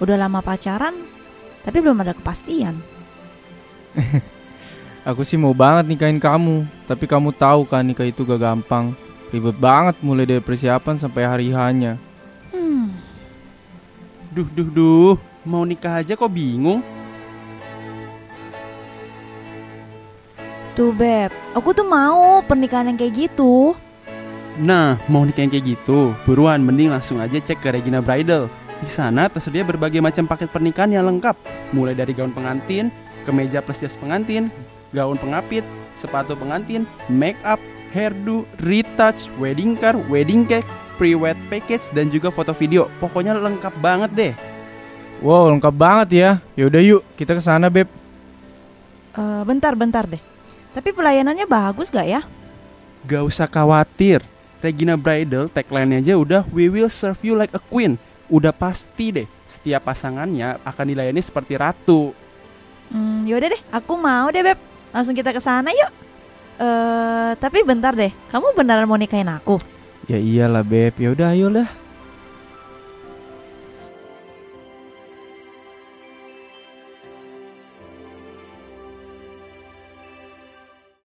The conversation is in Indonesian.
Udah lama pacaran, tapi belum ada kepastian. Aku sih mau banget nikahin kamu, tapi kamu tahu kan nikah itu gak gampang. Ribet banget mulai dari persiapan sampai hari hanya. Hmm, Duh, duh, duh. Mau nikah aja kok bingung? tuh Beb, aku tuh mau pernikahan yang kayak gitu. Nah, mau nikah yang kayak gitu, buruan mending langsung aja cek ke Regina Bridal. Di sana tersedia berbagai macam paket pernikahan yang lengkap, mulai dari gaun pengantin, kemeja plus jas pengantin, gaun pengapit, sepatu pengantin, make up, hairdo, retouch, wedding car, wedding cake, pre-wed package dan juga foto video. Pokoknya lengkap banget deh. Wow, lengkap banget ya. Yaudah yuk, kita ke sana, Beb. Eh, bentar, bentar deh. Tapi pelayanannya bagus gak ya? Gak usah khawatir. Regina Bridal tagline aja udah We will serve you like a queen. Udah pasti deh, setiap pasangannya akan dilayani seperti ratu. Hmm, yaudah deh, aku mau deh Beb. Langsung kita ke sana yuk. Eh, tapi bentar deh. Kamu beneran mau nikahin aku? Ya iyalah, Beb. Yaudah, ayolah.